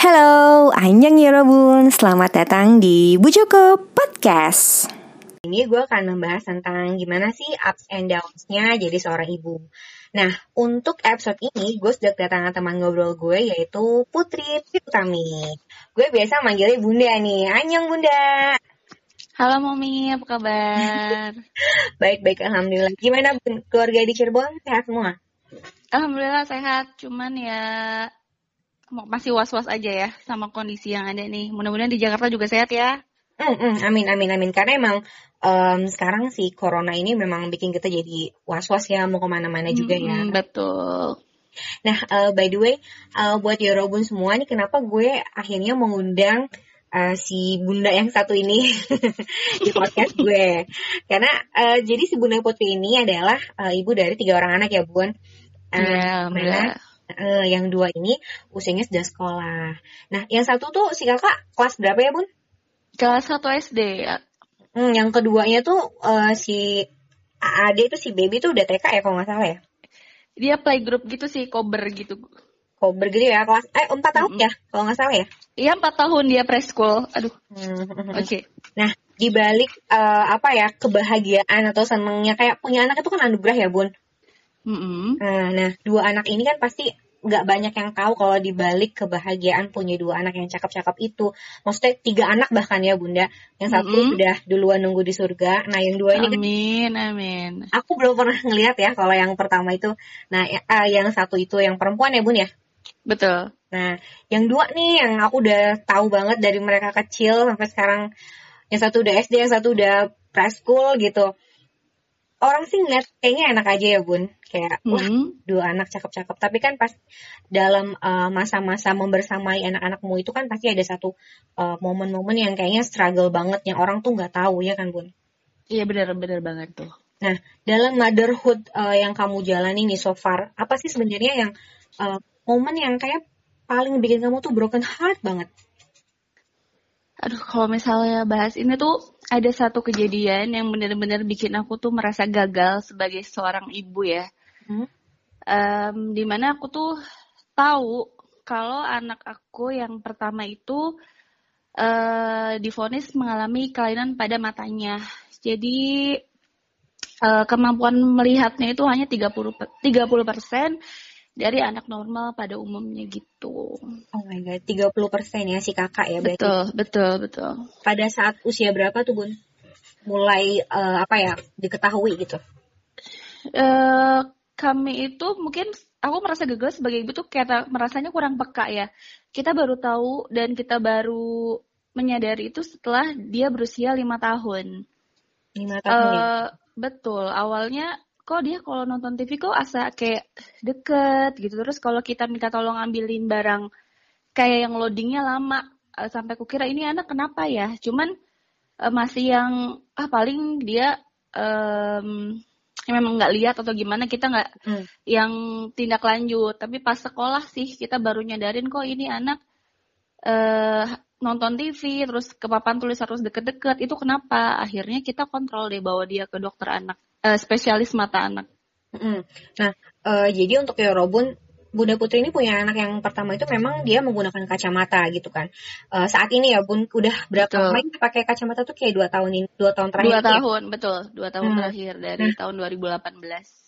Halo, Anjang Yorobun, selamat datang di Bu Joko Podcast. Ini gue akan membahas tentang gimana sih ups and downs-nya jadi seorang ibu. Nah, untuk episode ini gue sudah kedatangan teman ngobrol gue yaitu Putri Utami. Gue biasa manggilnya Bunda nih, Anjang Bunda. Halo Mami, apa kabar? Baik-baik, Alhamdulillah. Gimana keluarga di Cirebon? Sehat semua? Alhamdulillah sehat, cuman ya masih was-was aja ya sama kondisi yang ada nih. Mudah-mudahan di Jakarta juga sehat ya. Mm -mm, amin amin amin karena emang um, sekarang si corona ini memang bikin kita jadi was-was ya mau ke mana-mana juga mm, ya. Betul. Nah uh, by the way uh, buat Yorobun semua nih kenapa gue akhirnya mengundang uh, si bunda yang satu ini di podcast gue karena uh, jadi si bunda putri ini adalah uh, ibu dari tiga orang anak ya bun. Uh, yeah, mana uh, yang dua ini usianya sudah sekolah. Nah, yang satu tuh si kakak kelas berapa ya, Bun? Kelas 1 SD ya. Hmm, yang keduanya tuh uh, si Ade itu si baby tuh udah TK ya kalau nggak salah ya? Dia playgroup gitu sih, kober gitu. Kober gitu ya, kelas eh empat tahun mm -hmm. ya kalau nggak salah ya? Iya empat tahun dia preschool. Aduh. Hmm. Oke. Okay. Nah, di balik uh, apa ya kebahagiaan atau senengnya kayak punya anak itu kan anugerah ya, Bun. Mm-hmm. Nah, nah, dua anak ini kan pasti nggak banyak yang tahu kalau dibalik kebahagiaan punya dua anak yang cakep-cakep itu. Maksudnya tiga anak bahkan ya bunda. Yang satu mm-hmm. udah duluan nunggu di surga. Nah yang dua ini amin, kan. Amin. Aku belum pernah ngeliat ya kalau yang pertama itu. Nah uh, yang satu itu yang perempuan ya bun ya. Betul. Nah yang dua nih yang aku udah tahu banget dari mereka kecil sampai sekarang. Yang satu udah SD, yang satu udah preschool gitu orang sih ngeliat kayaknya enak aja ya bun. Kayak wah hmm. dua anak cakep-cakep. Tapi kan pas dalam uh, masa-masa membersamai anak-anakmu itu kan pasti ada satu uh, momen-momen yang kayaknya struggle banget yang orang tuh nggak tahu ya kan bun? Iya benar-benar banget tuh. Nah dalam motherhood uh, yang kamu jalani nih so far apa sih sebenarnya yang uh, momen yang kayak paling bikin kamu tuh broken heart banget? Aduh kalau misalnya bahas ini tuh ada satu kejadian yang benar-benar bikin aku tuh merasa gagal sebagai seorang ibu ya. Hmm? Um, di mana aku tuh tahu kalau anak aku yang pertama itu uh, difonis mengalami kelainan pada matanya. Jadi uh, kemampuan melihatnya itu hanya 30 30 persen dari anak normal pada umumnya gitu. Oh my god, 30% ya si kakak ya berarti. Betul, betul, betul. Pada saat usia berapa tuh, Bun? Mulai uh, apa ya, diketahui gitu? Uh, kami itu mungkin aku merasa gagal sebagai ibu tuh kayak merasanya kurang peka ya. Kita baru tahu dan kita baru menyadari itu setelah dia berusia lima tahun. Lima tahun uh, ya? Eh, betul. Awalnya kok dia kalau nonton TV kok asa kayak deket gitu. Terus kalau kita minta tolong ambilin barang kayak yang loadingnya lama uh, sampai kukira ini anak kenapa ya? Cuman uh, masih yang ah paling dia um, memang nggak lihat atau gimana kita nggak hmm. yang tindak lanjut. Tapi pas sekolah sih kita baru nyadarin kok ini anak uh, nonton TV terus ke papan tulis harus deket-deket. Itu kenapa? Akhirnya kita kontrol deh bawa dia ke dokter anak uh, spesialis mata anak. Mm. Nah, uh, jadi untuk Yorobun, Bunda Putri ini punya anak yang pertama itu memang dia menggunakan kacamata gitu kan. Uh, saat ini ya Bun udah berapa lama pakai kacamata tuh kayak dua tahun ini, dua tahun terakhir. Dua tahun, ya? betul, dua tahun hmm. terakhir dari nah. tahun 2018.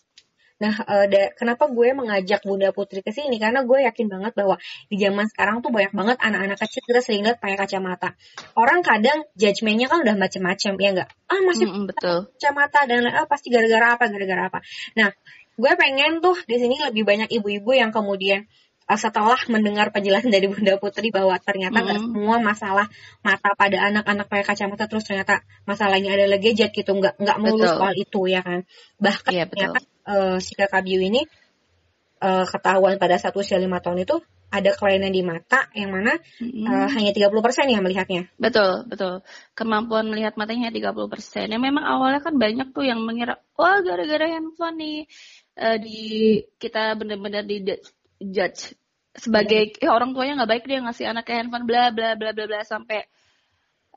Nah, uh, da, kenapa gue mengajak Bunda Putri ke sini? Karena gue yakin banget bahwa di zaman sekarang tuh banyak banget anak-anak kecil kita sering lihat pakai kacamata. Orang kadang judgementnya kan udah macem-macem, ya enggak? Ah, masih mm, betul. kacamata dan ah, pasti gara-gara apa, gara-gara apa. Nah, gue pengen tuh di sini lebih banyak ibu-ibu yang kemudian setelah mendengar penjelasan dari Bunda Putri bahwa ternyata mm. semua masalah mata pada anak-anak pakai kacamata terus ternyata masalahnya adalah gadget gitu nggak nggak melulu soal itu ya kan bahkan yeah, ternyata uh, si kakak Biu ini uh, ketahuan pada satu usia lima tahun itu ada kelainan di mata yang mana mm-hmm. uh, hanya 30% ya melihatnya. Betul, betul. Kemampuan melihat matanya 30%. Yang memang awalnya kan banyak tuh yang mengira, wah gara-gara handphone nih uh, di kita benar-benar di judge sebagai ya, orang tuanya nggak baik dia ngasih anaknya handphone bla bla bla bla bla sampai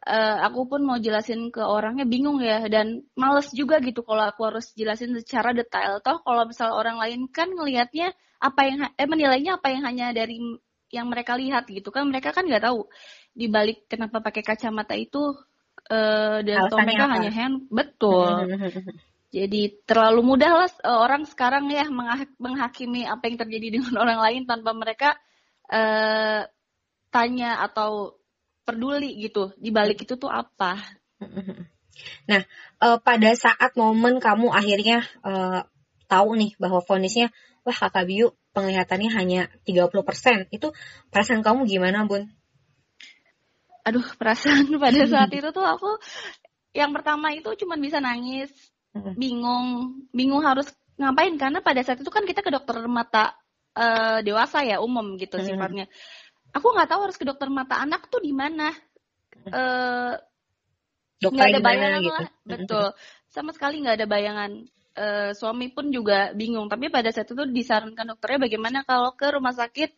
uh, aku pun mau jelasin ke orangnya bingung ya dan males juga gitu kalau aku harus jelasin secara detail. Toh kalau misal orang lain kan ngelihatnya apa yang eh menilainya apa yang hanya dari yang mereka lihat gitu kan mereka kan nggak tahu di balik kenapa pakai kacamata itu uh, dan mereka hanya hand betul jadi terlalu mudah lah uh, orang sekarang ya menghakimi apa yang terjadi dengan orang lain tanpa mereka uh, tanya atau peduli gitu di balik itu tuh apa nah uh, pada saat momen kamu akhirnya tahu nih bahwa fonisnya wah kakak Biu penglihatannya hanya 30%. Itu perasaan kamu gimana, Bun? Aduh, perasaan pada saat itu tuh aku yang pertama itu cuma bisa nangis, bingung, bingung harus ngapain karena pada saat itu kan kita ke dokter mata uh, dewasa ya, umum gitu sifatnya. Aku nggak tahu harus ke dokter mata anak tuh di mana. Uh, nggak ada bayangan gitu. lah, betul. Sama sekali nggak ada bayangan uh, suami pun juga bingung. Tapi pada saat itu disarankan dokternya bagaimana kalau ke rumah sakit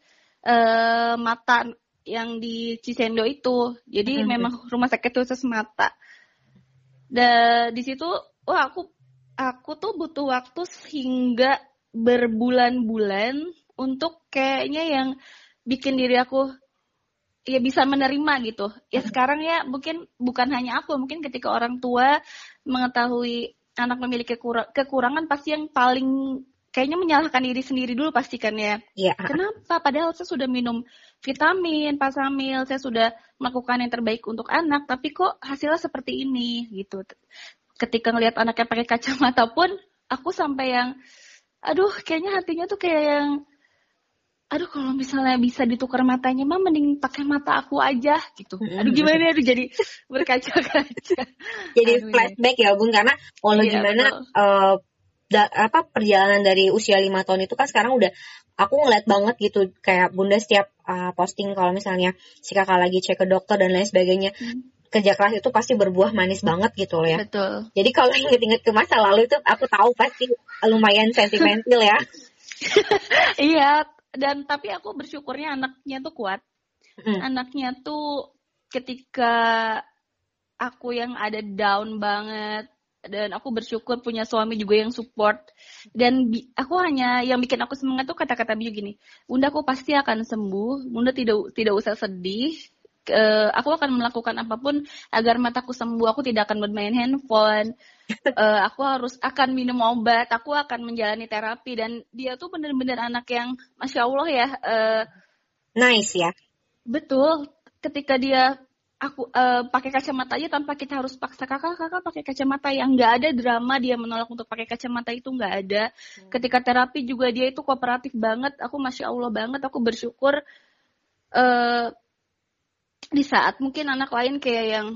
uh, mata yang di Cisendo itu. Jadi memang rumah sakit khusus mata. Dan di situ, wah aku aku tuh butuh waktu hingga berbulan-bulan untuk kayaknya yang bikin diri aku ya bisa menerima gitu. Ya sekarang ya mungkin bukan hanya aku, mungkin ketika orang tua mengetahui anak memiliki kekurangan pasti yang paling kayaknya menyalahkan diri sendiri dulu pastikan ya. Iya. Kenapa? Padahal saya sudah minum vitamin, pasamil, saya sudah melakukan yang terbaik untuk anak, tapi kok hasilnya seperti ini gitu. Ketika ngelihat anaknya pakai kacamata pun, aku sampai yang, aduh, kayaknya hatinya tuh kayak yang aduh kalau misalnya bisa ditukar matanya mah mending pakai mata aku aja gitu. Aduh gimana aduh jadi berkaca-kaca. Jadi aduh, flashback ya. bun karena walau iya, gimana uh, da, apa perjalanan dari usia lima tahun itu kan sekarang udah aku ngeliat banget gitu kayak bunda setiap uh, posting kalau misalnya si kakak lagi cek ke dokter dan lain sebagainya hmm. Kerja keras itu pasti berbuah manis banget gitu loh ya. Betul. Jadi kalau inget-inget ke masa lalu itu aku tahu pasti lumayan sentimental ya. iya, dan tapi aku bersyukurnya anaknya tuh kuat hmm. anaknya tuh ketika aku yang ada down banget dan aku bersyukur punya suami juga yang support dan aku hanya yang bikin aku semangat tuh kata-kata Biu gini bunda aku pasti akan sembuh bunda tidak tidak usah sedih uh, aku akan melakukan apa pun agar mataku sembuh. Aku tidak akan bermain handphone. Uh, aku harus akan minum obat. Aku akan menjalani terapi. Dan dia tuh benar-benar anak yang masya allah ya uh, nice ya. betul. Ketika dia aku uh, pakai kacamata aja tanpa kita harus paksa. Kakak kakak pakai kacamata yang nggak ada drama dia menolak untuk pakai kacamata itu nggak ada. Hmm. ketika terapi juga dia itu kooperatif banget. Aku masya allah banget. Aku bersyukur uh, di saat mungkin anak lain kayak yang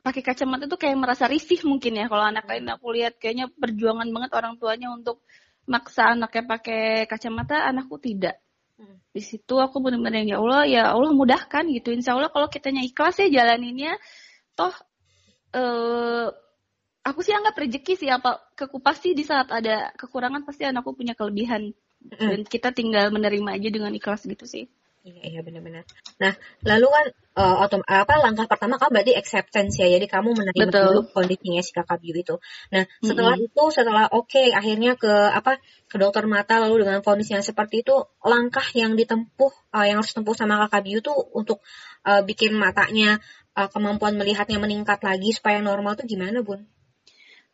pakai kacamata itu kayak merasa risih mungkin ya. Kalau anak lain aku lihat kayaknya perjuangan banget orang tuanya untuk maksa anaknya pakai kacamata anakku tidak. Hmm. di situ aku benar-benar ya Allah ya Allah mudahkan gitu. Insya Allah kalau kitanya ikhlas ya jalaninnya toh eh, aku sih anggap rezeki sih. Apa keku pasti di saat ada kekurangan pasti anakku punya kelebihan. Hmm. dan kita tinggal menerima aja dengan ikhlas gitu sih Iya, iya benar-benar. Nah, lalu kan uh, otom apa langkah pertama kamu berarti acceptance ya. Jadi kamu menerima Betul. dulu kondisinya si kakak Biu itu. Nah, setelah mm -hmm. itu setelah oke okay, akhirnya ke apa ke dokter mata lalu dengan kondisi yang seperti itu langkah yang ditempuh uh, yang harus tempuh sama kakak Biu tuh untuk uh, bikin matanya uh, kemampuan melihatnya meningkat lagi supaya normal tuh gimana, Bun?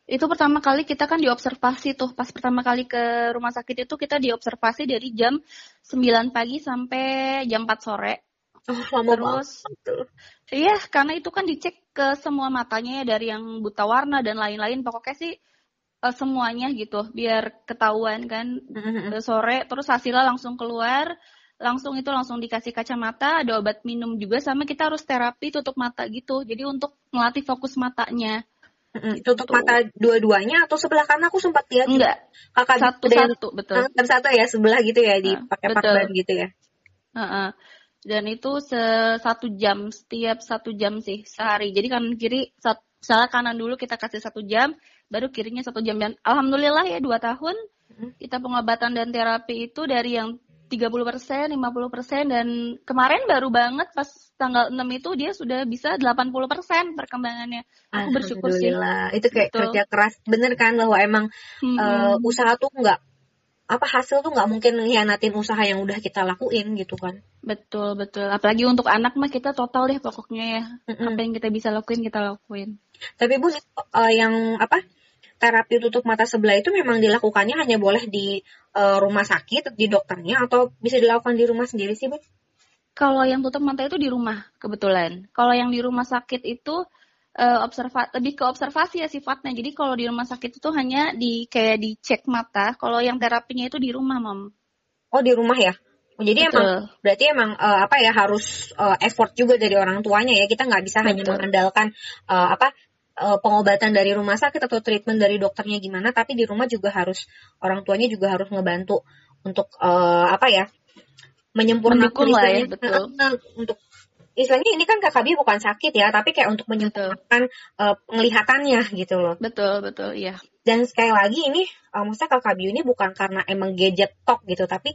Itu pertama kali kita kan diobservasi tuh. Pas pertama kali ke rumah sakit itu kita diobservasi dari jam 9 pagi sampai jam 4 sore. Oh, lama Terus iya karena itu kan dicek ke semua matanya ya dari yang buta warna dan lain-lain. Pokoknya sih uh, semuanya gitu biar ketahuan kan. Mm-hmm. sore terus hasilnya langsung keluar. Langsung itu langsung dikasih kacamata ada obat minum juga sama kita harus terapi tutup mata gitu. Jadi untuk melatih fokus matanya Mm, tutup mata dua-duanya atau sebelah kanan aku sempat lihat enggak. Kakak satu satu betul. Dan satu ya sebelah gitu ya di pakai pakban gitu ya. Uh -uh. dan itu se satu jam setiap satu jam sih sehari. Jadi kanan kiri saat salah kanan dulu kita kasih satu jam baru kirinya satu jam. Dan alhamdulillah ya dua tahun kita pengobatan dan terapi itu dari yang 30 persen, 50 persen, dan kemarin baru banget pas tanggal 6 itu dia sudah bisa 80 persen perkembangannya. Aku bersyukur sih. Itu kayak Betul. kerja keras, bener kan bahwa emang hmm. uh, usaha tuh nggak apa hasil tuh nggak mungkin mengkhianatin usaha yang udah kita lakuin gitu kan betul betul apalagi untuk anak mah kita total deh pokoknya ya mm-hmm. apa yang kita bisa lakuin kita lakuin tapi bu uh, yang apa terapi tutup mata sebelah itu memang dilakukannya hanya boleh di uh, rumah sakit di dokternya atau bisa dilakukan di rumah sendiri sih bu kalau yang tutup mata itu di rumah kebetulan kalau yang di rumah sakit itu uh, observa lebih ke observasi ya sifatnya. Jadi kalau di rumah sakit itu hanya di kayak dicek mata. Kalau yang terapinya itu di rumah, Mom. Oh, di rumah ya? Oh, jadi Betul. emang berarti emang uh, apa ya harus uh, effort juga dari orang tuanya ya. Kita nggak bisa Betul. hanya mengandalkan uh, apa uh, pengobatan dari rumah sakit atau treatment dari dokternya gimana, tapi di rumah juga harus orang tuanya juga harus ngebantu untuk uh, apa ya menyempurnakan lah ya, betul. untuk istilahnya ini kan KKB bukan sakit ya, tapi kayak untuk menyempurnakan uh, penglihatannya gitu loh. Betul, betul, iya. Dan sekali lagi ini, uh, maksudnya KKB ini bukan karena emang gadget talk gitu, tapi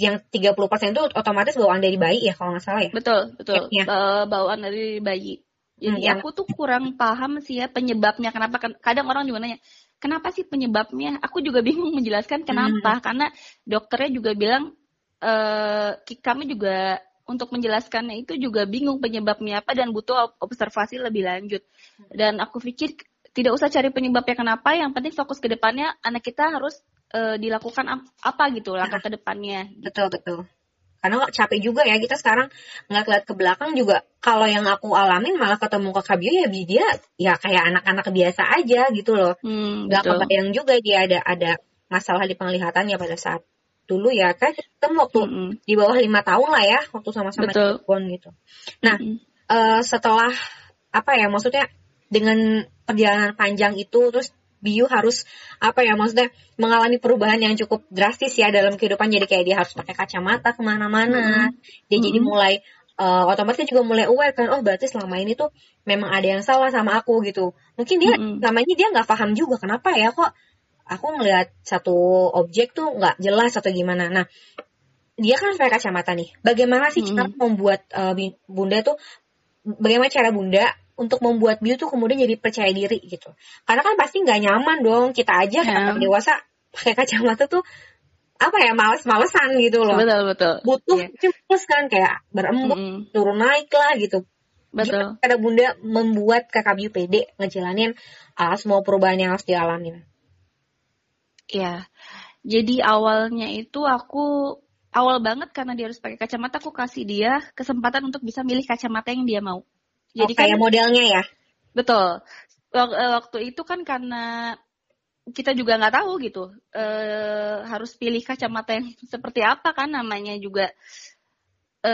yang 30% itu otomatis bawaan dari bayi ya kalau nggak salah ya. Betul, betul. Ya. Uh, bawaan dari bayi. Jadi hmm, aku tuh kurang paham sih ya penyebabnya kenapa kan kadang orang juga nanya kenapa sih penyebabnya? Aku juga bingung menjelaskan kenapa hmm. karena dokternya juga bilang uh, kami juga untuk menjelaskannya itu juga bingung penyebabnya apa dan butuh observasi lebih lanjut. Dan aku pikir tidak usah cari penyebabnya kenapa, yang penting fokus ke depannya anak kita harus uh, dilakukan apa gitu langkah ke depannya. Betul betul. Karena capek juga ya kita sekarang nggak lihat ke belakang juga. Kalau yang aku alamin malah ketemu ke Kabio ya dia ya kayak anak-anak biasa aja gitu loh. Hmm, gak kebayang juga dia ada ada masalah di penglihatannya pada saat dulu ya kan kita waktu mm -hmm. di bawah lima tahun lah ya waktu sama-sama Cirebon gitu. Nah mm -hmm. uh, setelah apa ya maksudnya dengan perjalanan panjang itu terus Biu harus apa ya maksudnya mengalami perubahan yang cukup drastis ya dalam kehidupan jadi kayak dia harus pakai kacamata ke mana-mana mm -hmm. dia mm -hmm. jadi mulai uh, otomatis juga mulai aware kan oh berarti selama ini tuh memang ada yang salah sama aku gitu mungkin dia mm -hmm. selama ini dia nggak paham juga kenapa ya kok aku ngelihat satu objek tuh nggak jelas atau gimana. Nah, dia kan pakai kacamata nih. Bagaimana sih cara membuat uh, bunda tuh bagaimana cara bunda untuk membuat Biu tuh kemudian jadi percaya diri gitu. Karena kan pasti nggak nyaman dong kita aja yeah. kita dewasa pakai kacamata tuh apa ya males-malesan gitu loh. Betul betul. Butuh yeah. cemas kan kayak berembuk mm -hmm. turun naik lah gitu. Betul. Gimana bunda membuat kakak Biu pede ngejalanin uh, semua perubahan yang harus dialamin. Ya, jadi awalnya itu aku awal banget karena dia harus pakai kacamata, aku kasih dia kesempatan untuk bisa milih kacamata yang dia mau. Jadi oh, kayak kan, modelnya ya? Betul. Eh, waktu itu kan karena kita juga nggak tahu gitu, e, harus pilih kacamata yang seperti apa kan namanya juga. E,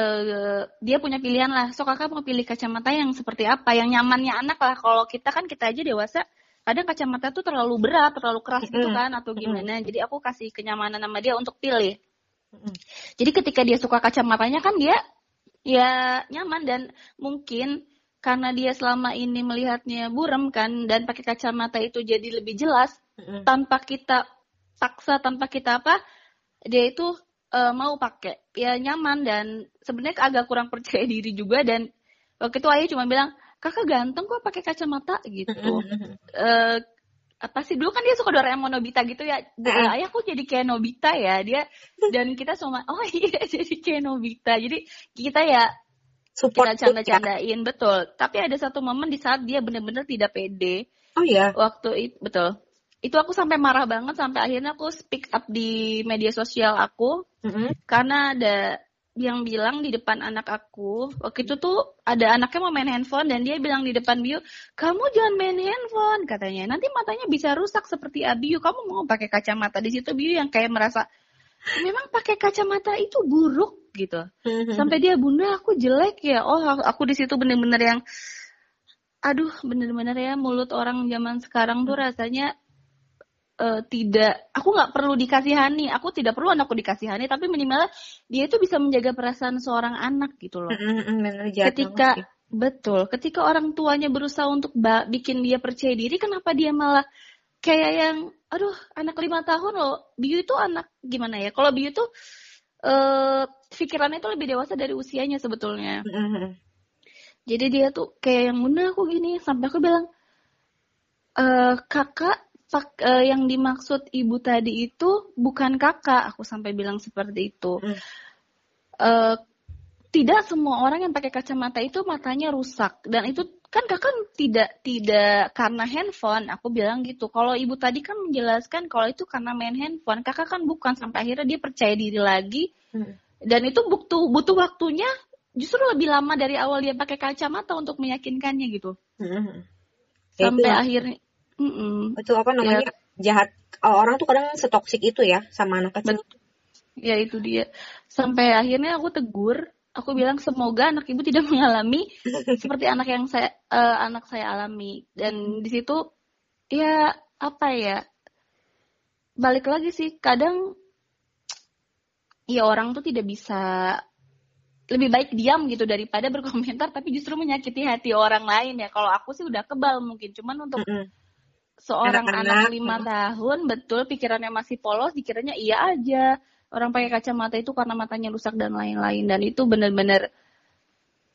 dia punya pilihan lah. So kakak mau pilih kacamata yang seperti apa, yang nyamannya anak lah. Kalau kita kan kita aja dewasa kadang kacamata tuh terlalu berat, terlalu keras gitu kan atau gimana. Jadi aku kasih kenyamanan sama dia untuk pilih. Jadi ketika dia suka kacamatanya kan dia ya nyaman dan mungkin karena dia selama ini melihatnya buram kan dan pakai kacamata itu jadi lebih jelas tanpa kita paksa tanpa kita apa dia itu uh, mau pakai. Ya nyaman dan sebenarnya agak kurang percaya diri juga dan waktu itu ayah cuma bilang kakak ganteng kok pakai kacamata? Gitu. Uh, apa sih dulu kan dia suka Doraemon Nobita gitu ya uh, ayah kok jadi kayak Nobita ya dia dan kita semua oh iya jadi kayak Nobita. Jadi kita ya Support kita canda-candain betul. Tapi ada satu momen di saat dia benar-benar tidak pede. Oh iya. Waktu itu betul. Itu aku sampai marah banget sampai akhirnya aku speak up di media sosial aku. Mm -hmm. karena ada yang bilang di depan anak aku waktu itu tuh ada anaknya mau main handphone dan dia bilang di depan Biu kamu jangan main handphone katanya. Nanti matanya bisa rusak seperti Abiu kamu mau pakai kacamata di situ? Biu yang kayak merasa memang pakai kacamata itu buruk gitu. Mm-hmm. sampai dia bunda aku jelek ya. Oh aku di situ bener-bener yang aduh bener-bener ya mulut orang zaman sekarang tuh rasanya uh, tidak aku nggak perlu dikasihani. Aku tidak perlu anakku dikasihani tapi minimal dia itu bisa menjaga perasaan seorang anak gitu loh. Mm-hmm, ketika betul ketika orang tuanya berusaha untuk bikin dia percaya diri kenapa dia malah kayak yang aduh anak lima tahun loh Biu itu anak gimana ya? Kalau Biu itu uh, pikirannya itu lebih dewasa dari usianya sebetulnya. Mm-hmm. jadi dia tuh kayak yang bunda aku gini sampai aku bilang e, kakak pak uh, yang dimaksud ibu tadi itu bukan kakak. Aku sampai bilang seperti itu. Hmm. uh, tidak semua orang yang pakai kacamata itu matanya rusak. Dan itu kan kakak tidak tidak karena handphone aku bilang gitu kalau ibu tadi kan menjelaskan kalau itu karena main handphone kakak kan bukan sampai akhirnya dia percaya diri lagi hmm. dan itu butuh butuh waktunya justru lebih lama dari awal dia pakai kacamata untuk meyakinkannya gitu hmm. sampai itu, akhirnya mm -mm. itu apa namanya ya. jahat orang tuh kadang setoksik itu ya sama anak kecil ya itu dia sampai akhirnya aku tegur aku bilang semoga anak ibu tidak mengalami seperti anak yang saya uh, anak saya alami. Dan di situ ya apa ya balik lagi sih kadang ya orang tuh tidak bisa lebih baik diam gitu daripada berkomentar tapi justru menyakiti hati orang lain ya. Kalau aku sih udah kebal mungkin cuman untuk mm -hmm. seorang anak lima tahun betul pikirannya masih polos dikiranya iya aja orang pakai kacamata itu karena matanya rusak dan lain-lain dan itu benar-benar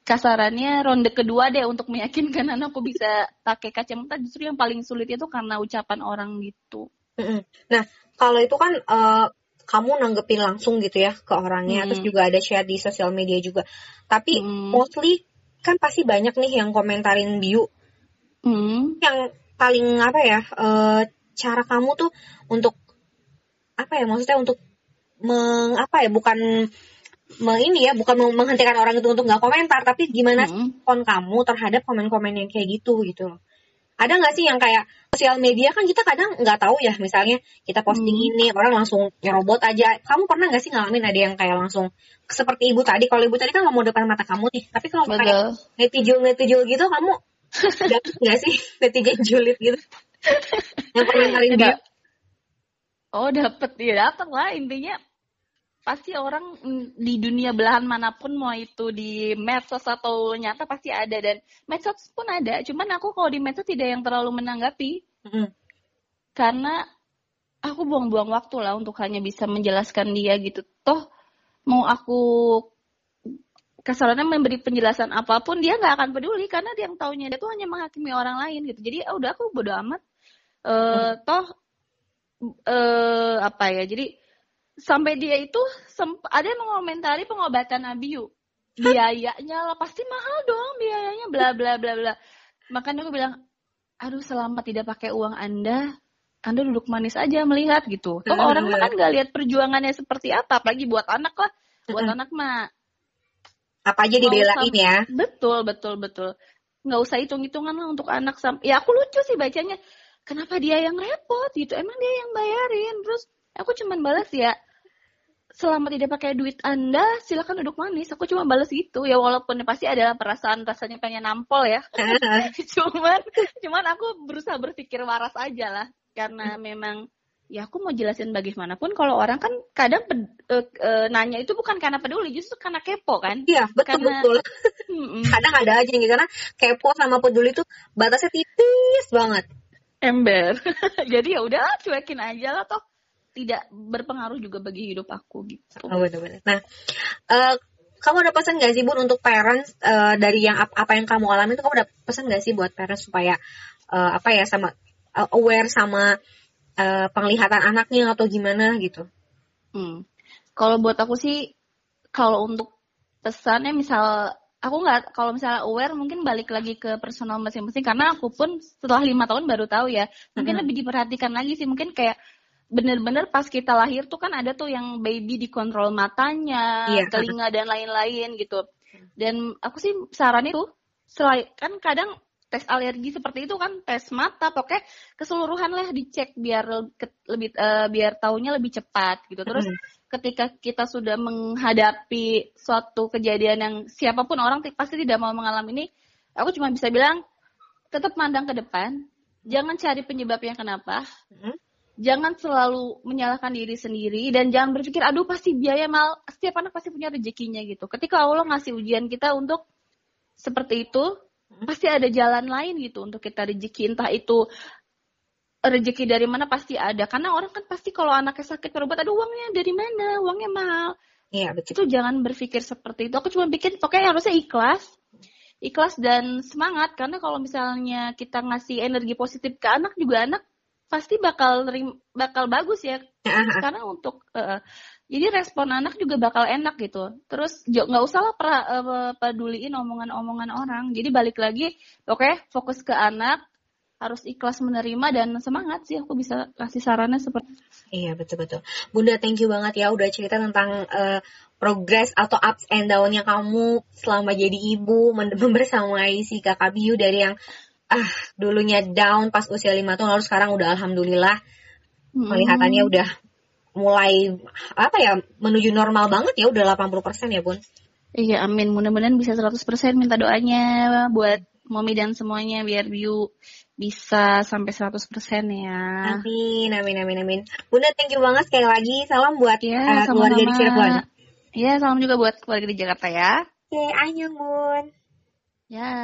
kasarannya ronde kedua deh untuk meyakinkan anakku bisa pakai kacamata justru yang paling sulit itu karena ucapan orang gitu. Nah kalau itu kan uh, kamu nanggepin langsung gitu ya ke orangnya, hmm. terus juga ada share di sosial media juga. Tapi hmm. mostly kan pasti banyak nih yang komentarin Biu. Hmm. Yang paling apa ya uh, cara kamu tuh untuk apa ya maksudnya untuk meng apa ya bukan meng ini ya bukan menghentikan orang itu untuk nggak komentar tapi gimana hmm. respon kamu terhadap komen-komen yang kayak gitu gitu ada nggak sih yang kayak sosial media kan kita kadang nggak tahu ya misalnya kita posting hmm. ini orang langsung nyerobot aja. Kamu pernah nggak sih ngalamin ada yang kayak langsung seperti ibu tadi? Kalau ibu tadi kan nggak mau depan mata kamu nih tapi kalau kayak netizen netizen gitu kamu nggak sih netizen julid gitu? Yang komentarin dia. Oh dapet. Ya dapet lah intinya pasti orang di dunia belahan mana pun mau itu di medsos atau nyata pasti ada. Dan medsos pun ada. Cuman aku kalau di medsos tidak yang terlalu menanggapi. Mm. karena aku buang-buang waktu lah untuk hanya bisa menjelaskan dia gitu. Toh mau aku kasarannya memberi penjelasan apa pun dia nggak akan peduli. Karena dia yang taunya dia tuh hanya menghakimi orang lain gitu. Jadi ah, udah aku bodo amat. Uh, toh uh, apa ya? Jadi sampai dia itu ada yang mengomentari pengobatan Abiu biayanya lah pasti mahal dong biayanya bla bla bla bla. Makanya aku bilang aduh selama tidak pakai uang anda. Anda duduk manis aja melihat gitu. Toh orang kan nggak lihat perjuangannya seperti apa apalagi buat anak lah. Buat anak mah. Apa aja dibelain ya? betul betul betul. Nggak usah hitung hitungan lah untuk anak sam ya aku lucu sih bacanya. Kenapa dia yang repot? Gitu. Emang dia yang bayarin? Terus aku cuman balas ya selama tidak pakai duit Anda, silakan duduk manis. Aku cuma balas gitu. Ya walaupun pasti ada perasaan rasanya pengen nampol ya. cuman cuman aku berusaha berpikir waras aja lah. Karena memang ya aku mau jelasin bagaimanapun kalau orang kan kadang ped, uh, uh, nanya itu bukan karena peduli justru karena kepo kan iya betul karena, betul kadang ada aja gitu karena kepo sama peduli itu batasnya tipis banget ember jadi ya udah cuekin aja lah toh tidak berpengaruh juga bagi hidup aku gitu. Oh, benar-benar. Nah, uh, kamu ada pesan gak sih bun untuk parents uh, dari yang ap apa yang kamu alami itu kamu ada pesan gak sih buat parents supaya uh, apa ya sama uh, aware sama uh, penglihatan anaknya atau gimana gitu? Hmm. Kalau buat aku sih kalau untuk pesannya misal aku nggak kalau misalnya aware mungkin balik lagi ke personal masing-masing karena aku pun setelah lima tahun baru tahu ya mungkin mm -hmm. lebih diperhatikan lagi sih mungkin kayak bener-bener pas kita lahir tuh kan ada tuh yang baby dikontrol matanya, iya. telinga dan lain-lain gitu. Dan aku sih saran itu selain kan kadang tes alergi seperti itu kan tes mata pokoknya keseluruhan lah dicek biar lebih uh, biar taunya lebih cepat gitu terus mm. ketika kita sudah menghadapi suatu kejadian yang siapa pun orang pasti tidak mau mengalami ini aku cuma bisa bilang tetap mandang ke depan jangan cari penyebabnya kenapa mm jangan selalu menyalahkan diri sendiri dan jangan berpikir aduh pasti biaya mal setiap anak pasti punya rezekinya gitu. Ketika Allah ngasih ujian kita untuk seperti itu hmm. pasti ada jalan lain gitu untuk kita rezeki. Entah itu rezeki dari mana pasti ada. Karena orang kan pasti kalau anaknya sakit berobat aduh uangnya dari mana? Uangnya mahal. Iya betul. Itu jangan berpikir seperti itu. Aku cuma bikin pokoknya harusnya ikhlas. Ikhlas dan semangat. Karena kalau misalnya kita ngasih energi positif ke anak juga anak pasti bakal bakal bagus ya. Karena untuk uh, jadi respon anak juga bakal enak gitu. Terus nggak usah lah pra, uh, peduliin omongan-omongan orang. Jadi balik lagi, oke okay, fokus ke anak, harus ikhlas menerima dan semangat sih aku bisa kasih sarannya seperti Iya betul betul. Bunda thank you banget ya udah cerita tentang uh, progres atau ups and down-nya kamu selama jadi ibu membersamai si kakak Biu dari yang ah dulunya down pas usia lima tahun lalu sekarang udah alhamdulillah hmm. udah mulai apa ya menuju normal banget ya udah 80% ya Bun. Iya amin mudah-mudahan bisa 100% minta doanya buat Momi dan semuanya biar Biu bisa sampai 100% ya. Amin, amin, amin, amin. Bunda, thank you banget sekali lagi. Salam buat ya, uh, keluarga di Cirebon. Iya, salam juga buat keluarga di Jakarta ya. Oke, okay, Bun. Ya.